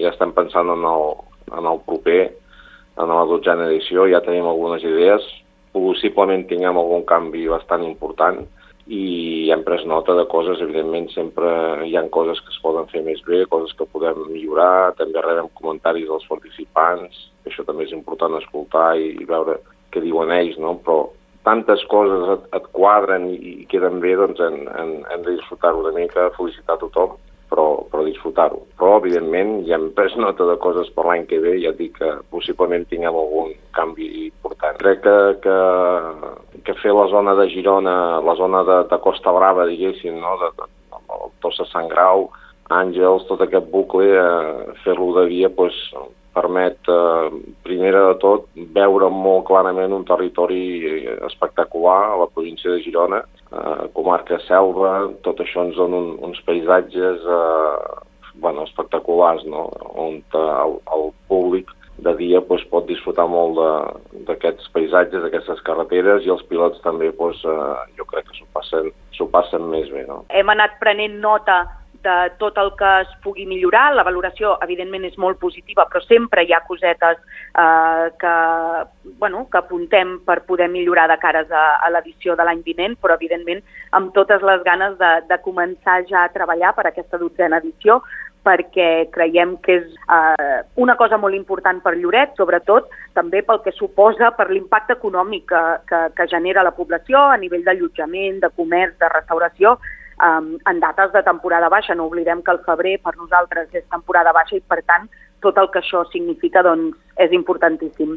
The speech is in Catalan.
Ja estem pensant en el, en el proper, en la dotzena edició, ja tenim algunes idees, possiblement tinguem algun canvi bastant important i hem pres nota de coses, evidentment sempre hi han coses que es poden fer més bé, coses que podem millorar, també rebem comentaris dels participants, això també és important escoltar i, i veure què diuen ells, no? però tantes coses et, et quadren i, i queden bé, doncs hem, hem, hem de disfrutar-ho una mica, felicitar tothom, però, disfrutar-ho. Però, evidentment, ja hem pres nota de coses per l'any que ve, ja dic que possiblement tinguem algun canvi important. Crec que, que, que fer la zona de Girona, la zona de, de Costa Brava, diguéssim, no? de, de, de Tossa Sant Grau, Àngels, tot aquest bucle, eh, fer-lo de via, doncs, permet, eh, veure molt clarament un territori espectacular a la província de Girona, eh, comarca selva, tot això ens dona un, uns paisatges eh, bueno, espectaculars, no? on eh, el, el públic de dia doncs, pot disfrutar molt d'aquests paisatges, d'aquestes carreteres i els pilots també doncs, eh, jo crec que s'ho passen, passen més bé. No? Hem anat prenent nota de tot el que es pugui millorar. La valoració, evidentment, és molt positiva, però sempre hi ha cosetes eh, que, bueno, que apuntem per poder millorar de cares a, a l'edició de l'any vinent, però, evidentment, amb totes les ganes de, de començar ja a treballar per aquesta dotzena edició, perquè creiem que és eh, una cosa molt important per Lloret, sobretot també pel que suposa per l'impacte econòmic que, que, que genera la població a nivell d'allotjament, de comerç, de restauració, um, en dates de temporada baixa. No oblidem que el febrer per nosaltres és temporada baixa i, per tant, tot el que això significa doncs, és importantíssim.